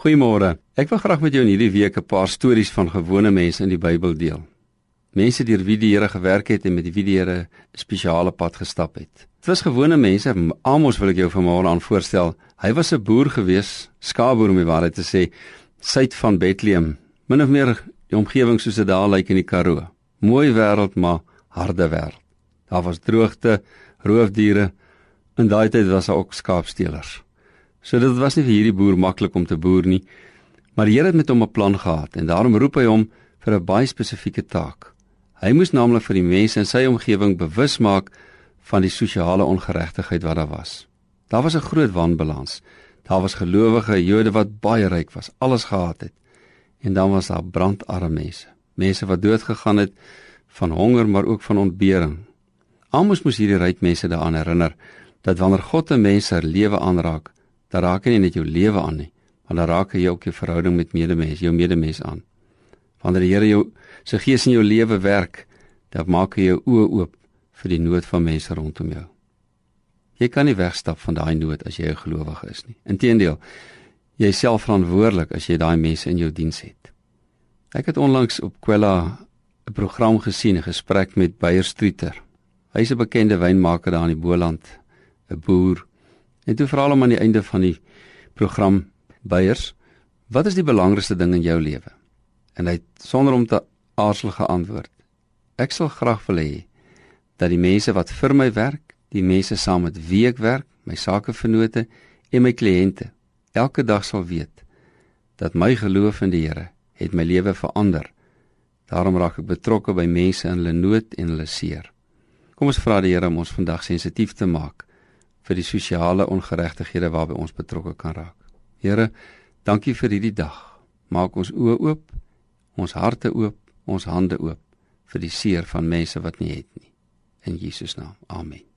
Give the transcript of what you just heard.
Goeiemôre. Ek wil graag met jou in hierdie week 'n paar stories van gewone mense in die Bybel deel. Mense deur wie die Here gewerk het en met wie die Here 'n spesiale pad gestap het. Dit was gewone mense. Amos wil ek jou vanmôre aan voorstel. Hy was 'n boer gewees, skaapboer om die waarheid te sê, suid van Bethlehem, min of meer die omgewing soos dit daar lyk in die Karoo. Mooi wêreld, maar harde wêreld. Daar was droogte, roofdiere. In daai tyd was daar ook skaapstelers. So dit was nie vir hierdie boer maklik om te boer nie. Maar die Here het met hom 'n plan gehad en daarom roep hy hom vir 'n baie spesifieke taak. Hy moes naamlik vir die mense in sy omgewing bewus maak van die sosiale ongeregtigheid wat daar was. Daar was 'n groot wanbalans. Daar was gelowige Jode wat baie ryk was, alles gehad het. En dan was daar brandarme mense, mense wat dood gegaan het van honger maar ook van ontbering. Amos moes hierdie ryk mense daaraan herinner dat wanneer God 'n mens se lewe aanraak, dan raak hy nie net jou lewe aan nie, maar dan raak hy ook jou verhouding met medemens, jou medemens aan. Wanneer die Here jou se gees in jou lewe werk, dan maak hy jou oë oop vir die nood van mense rondom jou. Jy kan nie wegstap van daai nood as jy 'n gelowige is nie. Inteendeel, jy is self verantwoordelik as jy daai mense in jou diens het. Ek het onlangs op Kwela 'n program gesien, 'n gesprek met Beyer Streeter. Hy's 'n bekende wynmaker daar in die Boland, 'n boer En toe vra hulle hom aan die einde van die program Beyers, wat is die belangrikste ding in jou lewe? En hy het sonder om te aarzel geantwoord: Ek sal graag wil hê dat die mense wat vir my werk, die mense saam met wie ek werk, my sakevennote en my kliënte, elke dag sal weet dat my geloof in die Here het my lewe verander. Daarom raak ek betrokke by mense in hulle nood en hulle seer. Kom ons vra die Here om ons vandag sensitief te maak vir die sosiale ongeregtighede waarby ons betrokke kan raak. Here, dankie vir hierdie dag. Maak ons oë oop, ons harte oop, ons hande oop vir die seer van mense wat nie het nie. In Jesus naam. Amen.